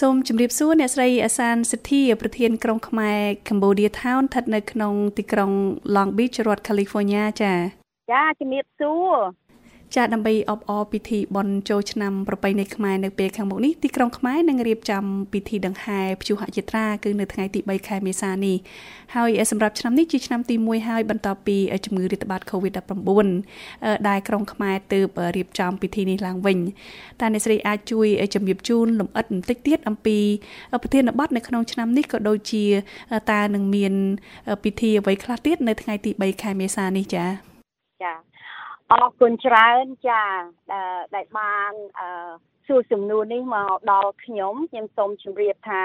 សូមជម្រាបសួរអ្នកស្រីអសានសិទ្ធាប្រធានក្រុងខ្មែរ Cambodia Town ស្ថិតនៅក្នុងទីក្រុង Long Beach រដ្ឋ California ចា៎ចាជំរាបសួរ ចាដើម្បីអបអរពិធីបុណ្យចូលឆ្នាំប្រពៃណីខ្មែរនៅពេលខាងមុខនេះទីក្រុងខ្មែរនឹងរៀបចំពិធីដង្ហែព្យុហយាត្រាគឺនៅថ្ងៃទី3ខែមេសានេះហើយសម្រាប់ឆ្នាំនេះជាឆ្នាំទី1ហើយបន្ទាប់ពីជំងឺរាតត្បាត COVID-19 ដែលក្រុងខ្មែរទើបរៀបចំពិធីនេះឡើងវិញតើអ្នកស្រីអាចជួយជំរាបជូនលម្អិតបន្តិចទៀតអំពីប្រធានបទនៅក្នុងឆ្នាំនេះក៏ដូចជាតើនឹងមានពិធីអ្វីខ្លះទៀតនៅថ្ងៃទី3ខែមេសានេះចា៎ចា អរគុណច្រើនចាដែលបានសួរសំណួរនេះមកដល់ខ្ញុំខ្ញុំសូមជម្រាបថា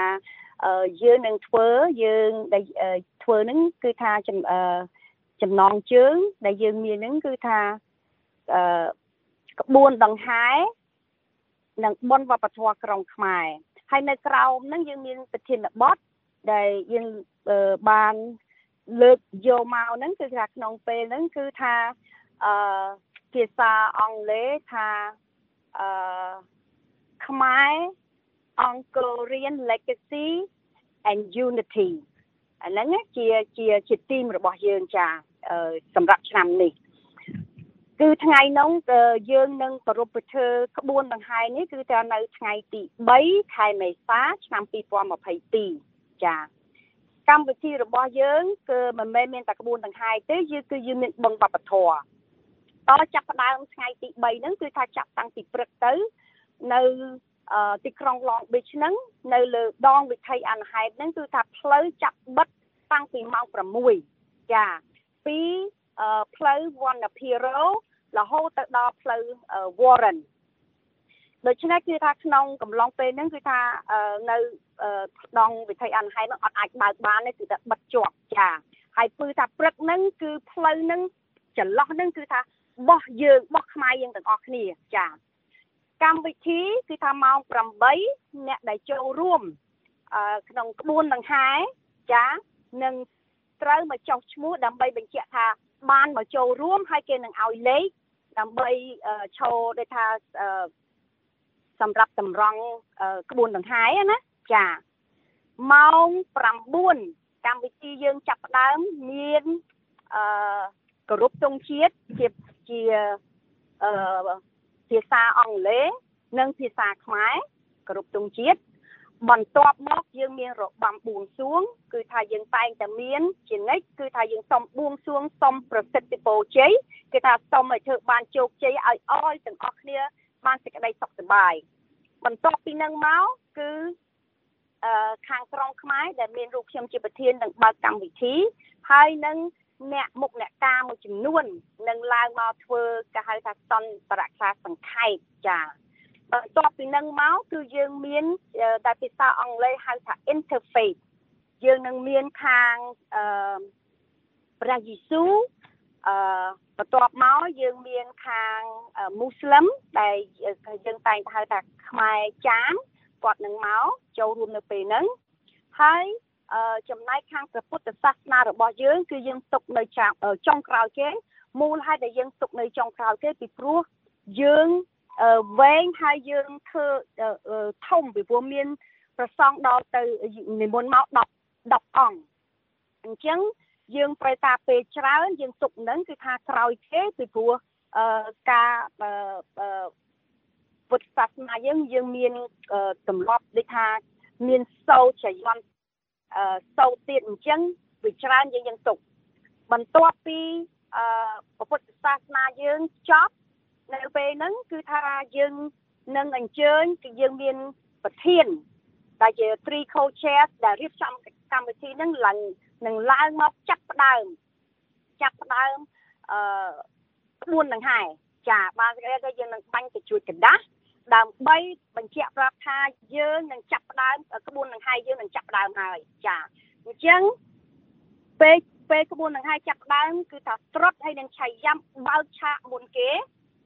យើងនឹងធ្វើយើងដែលធ្វើហ្នឹងគឺថាចំណងជើង ដែលយើងមានហ្នឹងគឺថាក្បួនដង្ហែនិងបុណ្យវប្បធម៌ក្រុងខ្មែរហើយនៅក្រោមហ្នឹងយើងមានប្រធានបទដែលយើងបានលើកយកមកហ្នឹងគឺថាក្នុងពេលហ្នឹងគឺថាអឺ ភាសាអង់គ្លេសថាអឺខ្មែរអង្គរៀន legacy and unity អាហ្នឹងជាជាជាទីមរបស់យើងចាសម្រាប់ឆ្នាំនេះគឺថ្ងៃនោះយើងនឹងប្រពៃធ្វើក្បួនដង្ហែនេះគឺថានៅថ្ងៃទី3ខែមេសាឆ្នាំ2022ចាកម្មវិធីរបស់យើងគឺមិនមែនមានតែក្បួនដង្ហែទេយើងគឺយើងមានបឹងវប្បធម៌ តចាប់ផ្ដើមថ្ងៃទី3ហ្នឹងគឺថាចាប់តាំងពីព្រឹកទៅនៅទីក្រុង Long Beach ហ្នឹងនៅលើដងវិថីអានហេតហ្នឹងគឺថាផ្លូវចាប់បិទតាំងពីម៉ោង6ចាពីផ្លូវវណ្ណភារោរហូតទៅដល់ផ្លូវ Warren ដូច្នេះគឺថាក្នុងកំឡុងពេលហ្នឹងគឺថានៅដងវិថីអានហេតហ្នឹងអត់អាចបើកបានទេគឺថាបិទជាប់ចាហើយពឺថាព្រឹកហ្នឹងគឺផ្លូវហ្នឹងចន្លោះហ្នឹងគឺថា បោះយើងបោះខ្មែរយើងទាំងអស់គ្នាចាកម្មវិធីគឺថាម៉ោង8អ្នកដែលចូលរួមក្នុងក្បួនដង្ហែចានឹងត្រូវមកចុះឈ្មោះដើម្បីបញ្ជាក់ថាបានមកចូលរួមហើយគេនឹងឲ្យលេខដើម្បីឈរដូចថាសម្រាប់តម្រង់ក្បួនដង្ហែណាចាម៉ោង9កម្មវិធីយើងចាប់ផ្ដើមមានអឺគោរពទង់ជាតិជា ជាអឺភាសាអង់គ្លេសនិងភាសាខ្មែរគ្រប់ទង់ជាតិបន្ទាប់មកយើងមានរបាំបួងសួង គឺថាយើងតែងតែមានជានិច្ចគឺថាយើងសុំបួងសួងសុំប្រសិទ្ធពរជ័យគឺថាសុំឲ្យធ្វើបានជោគជ័យឲ្យអស់ទាំងអស់គ្នា បានសេចក្តីសុខសប្បាយបន្ទាប់ពីនឹងមកគឺអឺខាងក្រុងខ្មែរដែលមានរូបខ្ញុំជាប្រធាននឹងបើកកម្មវិធីហើយនឹង អ្នកមុខអ្នកការមួយចំនួននឹងឡើងមកធ្វើគេហៅថាសន្ទរក្លាសង្ខេបចាបន្ទាប់ពីនឹងមកគឺយើងមានតែភាសាអង់គ្លេសហៅថា interface យើងនឹងមានខាងអឺព្រះយេស៊ូវអឺបន្ទាប់មកយើងមានខាងមូស្លឹមដែលយើងតែងទៅហៅថាខ្មែរចាមគាត់នឹងមកចូលរួមនៅពេលហ្នឹងហើយ ចំណែកខាងព្រះពុទ្ធសាសនារបស់យើងគឺយើងទុកនៅចុងក្រោយគេមូលហេតុដែលយើងទុកនៅចុងក្រោយគេពីព្រោះយើងវែងហើយយើងធ្វើធំពីព្រោះមានប្រសងដល់ទៅនិមន្តមក10 10អង្គអញ្ចឹងយើងប្រែតាពេលច្រើនយើងទុកនឹងគឺថាក្រោយគេពីព្រោះការពុទ្ធសាសនាយើងយើងមានទម្លាប់ដូចថាមានសោចយន្ត សោតទៀតអញ្ចឹងវាច្រើនយើងយើងទុកបន្ទាប់ពីអឺពុទ្ធសាសនាយើងចប់នៅពេលហ្នឹងគឺថាយើងនឹងអញ្ជើញគឺយើងមានប្រធានដែលជា three co-chairs ដែលរៀបចំកម្មវិធីហ្នឹងឡើងនឹងឡើងមកចាប់ផ្ដើមចាប់ផ្ដើមអឺក្បួនដង្ហែចាបានគេថាយើងនឹងបាញ់ទៅជួយកដាស់ ដើម្បីបញ្ជាក់ប្រាប់ថាយើងនឹងចាប់ផ្ដើមក្បួនដង្ហែយើងនឹងចាប់ផ្ដើមហើយចាអញ្ចឹងពេលពេលក្បួនដង្ហែចាប់ផ្ដើមគឺថាត្រុតហើយនឹងឆៃយ៉ាំបើកឆាកមុនគេ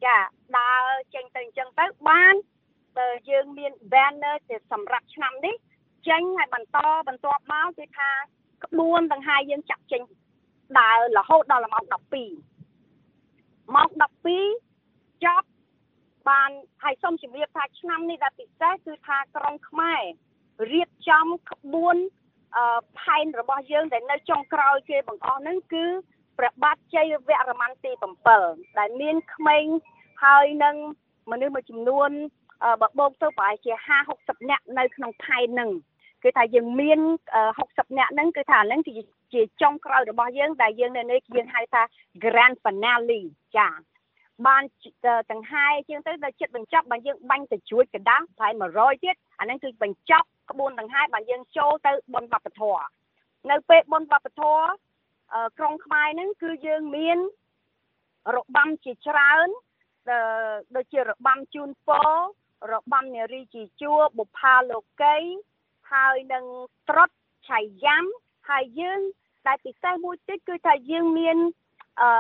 ចាដើរចេញទៅអញ្ចឹងទៅបានទៅយើងមាន banner ជាសម្រាប់ឆ្នាំនេះចេញហើយបន្តបន្ទាប់មកគឺថាក្បួនដង្ហែយើងចាក់ចេញដើររហូតដល់ម៉ោង12ម៉ោង12ចប់ បានហើយសូមជម្រាបថាឆ្នាំនេះដែលពិសេសគឺថាក្រុងខ្មែររៀបចំក្បួនអឺផែនរបស់យើងដែលនៅចុងក្រោយគេបង្អស់ហ្នឹងគឺព្រះបាទជ័យវរ្ម័នទី7ដែលមានក្មេងហើយនឹងមនុស្សមួយចំនួនបបោកទៅប្រហែលជា50 60នាក់នៅក្នុងផែនហ្នឹងគឺថាយើងមាន60នាក់ហ្នឹងគឺថាហ្នឹងគឺជាចុងក្រោយរបស់យើងដែលយើងនៅនេះយើងហៅថា grand finale ចា បានដង្ហែជាងទៅដល់ចិត្តបញ្ចប់បើយើងបាញ់ទៅជួយកណ្ដាស់ប្រហែល100ទៀតអាហ្នឹងគឺបញ្ចប់ក្បួនដង្ហែបើយើងចូលទៅបុណ្យវប្បធម៌នៅពេលបុណ្យវប្បធម៌ក្រុងខ្មែរហ្នឹងគឺយើងមានរបាំជាច្រើនដូចជារបាំជូនពររបាំនារីជាជួបុផាលោកីហើយនឹងត្រុតឆៃយ៉ាំហើយយើងតែពិសេសមួយទៀតគឺថាយើងមានអឺ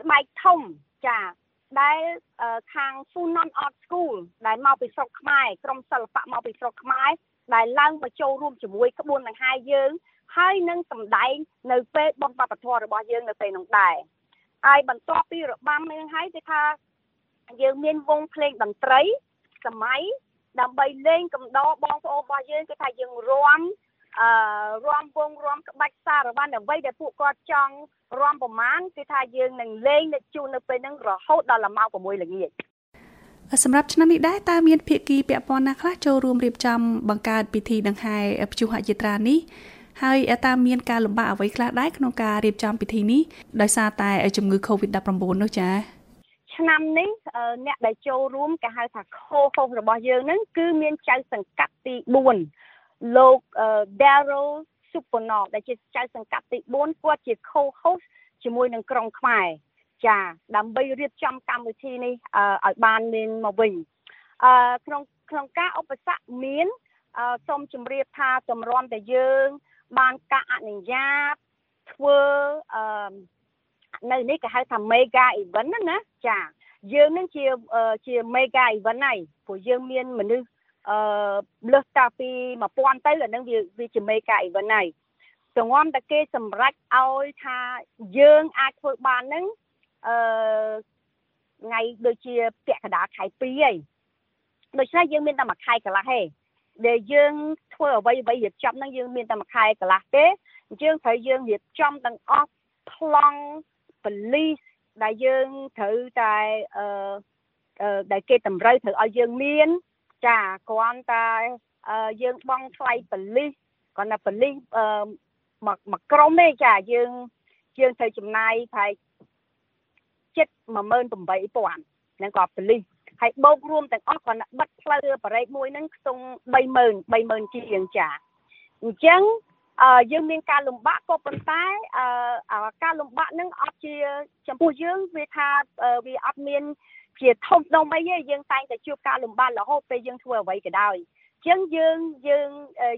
ស្បែកធំចាដែលខាង Funan Art School ដែលមកពីស្រុកខ្មែរក្រុមសិល្បៈមកពីស្រុកខ្មែរដែលឡើងមកចូលរួមជាមួយក្បួនដង្ហែយើងហើយនឹងសម្ដែងនៅពេលបុណ្យវប្បធម៌របស់យើងនៅពេលនោះដែរហើយបន្ទាប់ពីរបាំនឹងហើយគឺថាយើងមានវងភ្លេងតន្ត្រីសម័យដើម្បីលេងកំដរបងប្អូនរបស់យើងគឺថាយើងរាំ អឺរាំវងរាំក្បាច់សារវ័នអ្វីដែលពួកគាត់ចង់រាំប្រមាណគឺថាយើងនឹងលេងនៅជូននៅពេលហ្នឹងរហូតដល់ម៉ោង6ល្ងាចសម្រាប់ឆ្នាំនេះដែរតើមានភាគីពាក់ព័ន្ធណាខ្លះចូលរួមរៀបចំបង្កើតពិធីដង្ហែព្យុហយាត្រានេះហើយតើមានការលំបាកអ្វីខ្លះដែរក្នុងការរៀបចំពិធីនេះដោយសារតែជំងឺ Covid-19 នោះចា៎ឆ្នាំនេះអ្នកដែលចូលរួមគេហៅថា co-host របស់យើងហ្នឹងគឺមានចៅសង្កាត់ទី4 លោក Daryl Suponov ដែលជាចៅសង្កាត់ទី4គាត់ជា co-host ជាមួយនឹងក្រុងខ្មែរចាដើម្បីរៀបចំកម្មវិធីនេះឲ្យបានមានមកវិញអឺក្នុងក្នុងការឧបសគ្គមានសូមជម្រាបថាតម្រាំតែយើង បានការអនុញ្ញាតធ្វើអឺនៅនេះគេហៅថា mega event ណាចាយើងនឹងជាជា mega event ហើយព្រោះយើងមានមនុស្ស អឺលើសតាពី1000ទៅអានឹងវាវាជា mega event ហើយទងំតែគេសម្រេចឲ្យថាយើងអាចធ្វើបាននឹងអឺថ្ងៃដូចជាពាក់កណ្ដាលខែ2ហើយដូច្នេះយើងមានតែមួយខែកន្លះទេដែលយើងធ្វើអ្វីអ្វីរៀបចំហ្នឹងយើងមានតែមួយខែកន្លះទេអញ្ចឹងត្រូវយើងរៀបចំទាំងអស់ប្លង់បលីសដែលយើងត្រូវតែអឺដែលគេតម្រូវត្រូវឲ្យយើងមាន ចាគ្រាន់តែយើងបង់ថ្លៃបលិសគ្រាន់តែបលិសអឺមកមកក្រុមទេចាយើងយើងត្រូវចំណាយប្រហែលចិត្ត18000ហ្នឹងក៏បលិសហើយបូករួមទាំងអស់គាត់បិទផ្លូវបរិយមួយហ្នឹងខ្ទង់30000 30000ជាងចាអញ្ចឹងអឺយើងមានការលំបាកក៏ប៉ុន្តែអឺការលំបាកហ្នឹងអត់ជាចំពោះយើងវាថាវាអត់មាន ជាធំដុំអីទេយើងតែងតែជួបការលំបាករហូតពេលយើងធ្វើអ្វីក៏ដោយអញ្ចឹងយើងយើង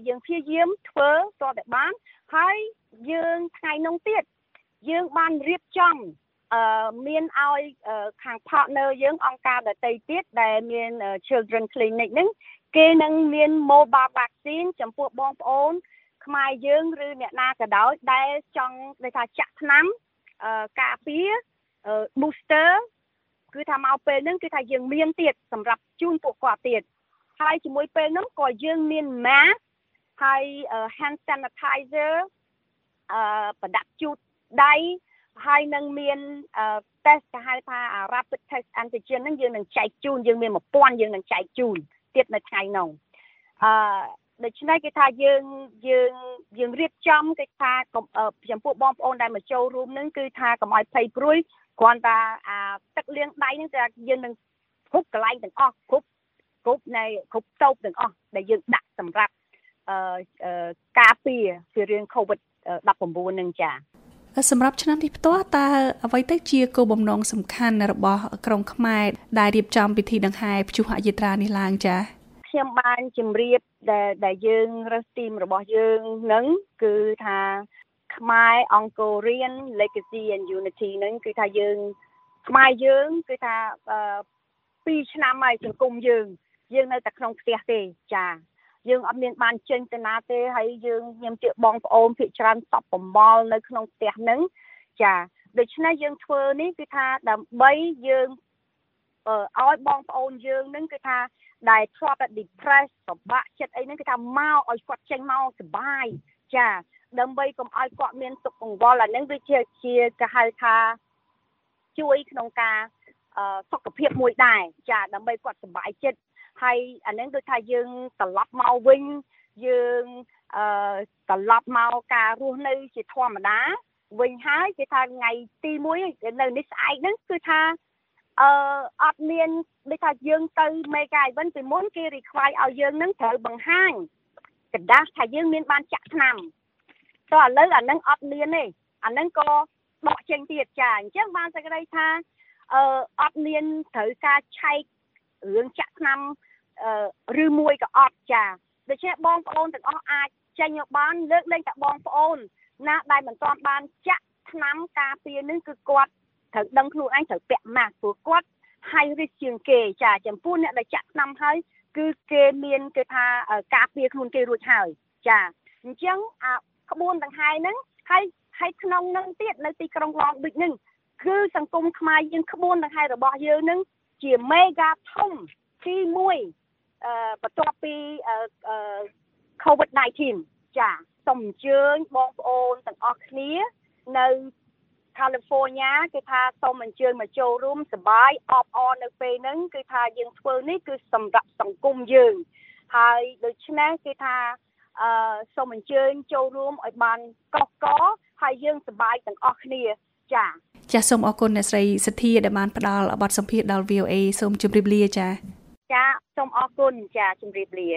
យើងព្យាយាមធ្វើតតែបានហើយយើងថ្ងៃនោះទៀតយើងបានរៀបចំអឺមានឲ្យខាង partner យើងអង្គការដទៃទៀតដែលមាន Children Clinic ហ្នឹងគេនឹងមាន mobile vaccine ចំពោះបងប្អូន ខ្មែរយើងឬអ្នកណាក៏ដោយដែលចង់ដូចថាចាក់ថ្នាំអឺការពារ booster គឺថាមកពេលហ្នឹងគឺថាយើងមានទៀតសម្រាប់ជូនពួកគាត់ទៀតហើយជាមួយពេលហ្នឹងក៏យើងមាន mask ហើយ hand sanitizer អឺប្រដាក់ជូតដៃហើយនឹងមាន test គេហៅថា rapid test antigen ហ្នឹងយើងនឹងចែកជូនយើងមាន1000យើងនឹងចែកជូនទៀតនៅថ្ងៃនោះអឺដូច្នេះគេថាយើងយើងយើងរៀបចំគេថាចំពោះបងប្អូនដែលមកចូលរួមនឹងគឺថាកុំឲ្យភ័យព្រួយ គ្រាន់តែអាទឹកលាងដៃនឹងតែយើងនឹងគ្រប់កន្លែងទាំងអស់គ្រប់គ្រប់នៃគ្រប់តូបទាំងអស់ដែលយើងដាក់សម្រាប់អឺការពារពីរឿង COVID 19នឹងចាសម្រាប់ឆ្នាំនេះផ្ទាល់តើអ្វីទៅជាគោលបំណងសំខាន់របស់ក្រុងខ្មែរដែលរៀបចំពិធីដង្ហែព្យុហយាត្រានេះឡើងចា៎ខ្ញុំបានជម្រាបដែលដែលយើងរើសទីមរបស់យើងនឹងគឺថា ខ្មែរអង្គររៀន Legacy and Unity នឹងគឺថាយើងខ្មែរយើងគឺថា2ឆ្នាំហើយសង្គមយើង យើងនៅតែក្នុងផ្ទះទេចាយើងអត់មានបានចេញទៅណាទេហើយយើងខ្ញុំជឿបងប្អូនភាគច្រើនតបបំល់នៅក្នុងផ្ទះហ្នឹងចាដូច្នេះយើងធ្វើនេះគឺថាដើម្បីយើងឲ្យបងប្អូនយើងនឹងគឺថាដែលធ្លាប់តែ depress ពិបាកចិត្តអីហ្នឹងគេថាមកឲ្យគាត់ចេញមកសុបាយចា ដើម្បីកុំឲ្យគាត់មានទុក្ខកង្វល់អាហ្នឹងដូចជាជាគេហៅថាជួយក្នុងការសុខភាពមួយដែរចាដើម្បីគាត់សុបាយចិត្តហើយអានឹងដូចថាយើងត្រឡប់មកវិញយើងអឺត្រឡប់មកការរស់នៅជាធម្មតាវិញហើយគេថាថ្ងៃទី1នៅនេះស្អែកហ្នឹងគឺថាអឺអត់មានដូចថាយើងទៅ Mega Event ពីមុនគេ require ឲ្យយើងនឹងត្រូវបង្ហាញกระดาษថាយើងមានបានចាក់ឆ្នាំ តោះឥឡូវអានឹងអត់មានទេអានឹងក៏ដកចេញទៀតចាអញ្ចឹងបានសេចក្តីថាអឺអត់មានត្រូវការឆែករឿងចាក់ឆ្នាំឬមួយក៏អត់ចាដូច្នេះបងប្អូនទាំងអស់អាចចេញមកបានលើកលែងតែបងប្អូន ណាដែលមិនទាន់បានចាក់ឆ្នាំការពារនេះគឺគាត់ត្រូវដឹងខ្លួនឯងត្រូវពាក់ម៉ាស់ព្រោះគាត់ high risk ជាងគេចាចំពោះអ្នកដែលចាក់ឆ្នាំហើយគឺគេមានគេថាការពារខ្លួនគេរួចហើយចាអញ្ចឹងអា ក្បួនដង្ហែហ្នឹងហើយហើយក្នុងនឹងទៀតនៅទីក្រុង Long Beach ហ្នឹងគឺសង្គមខ្មែរយើងក្បួនដង្ហែរបស់យើងហ្នឹងជា mega ធំទី1អឺបន្ទាប់ពីអឺ COVID-19 ចាសូមអញ្ជើញបងប្អូនទាំងអស់គ្នានៅ California គេថាសូមអញ្ជើញមកចូលរួមសប្បាយអបអរនៅពេលហ្នឹងគឺថាយើងធ្វើនេះគឺសម្រាប់សង្គមយើងហើយដូច្នេះគេថា អឺសូមអញ្ជើញចូលរួមឲ្យបានកកកហើយយើងសប្បាយទាំងអស់គ្នាចាចាសូមអរគុណអ្នកស្រីសធាដែលបានផ្ដល់បទសម្ភាសន៍ដល់ VOA សូមជម្រាបលាចាចាសូមអរគុណចាជម្រាបលា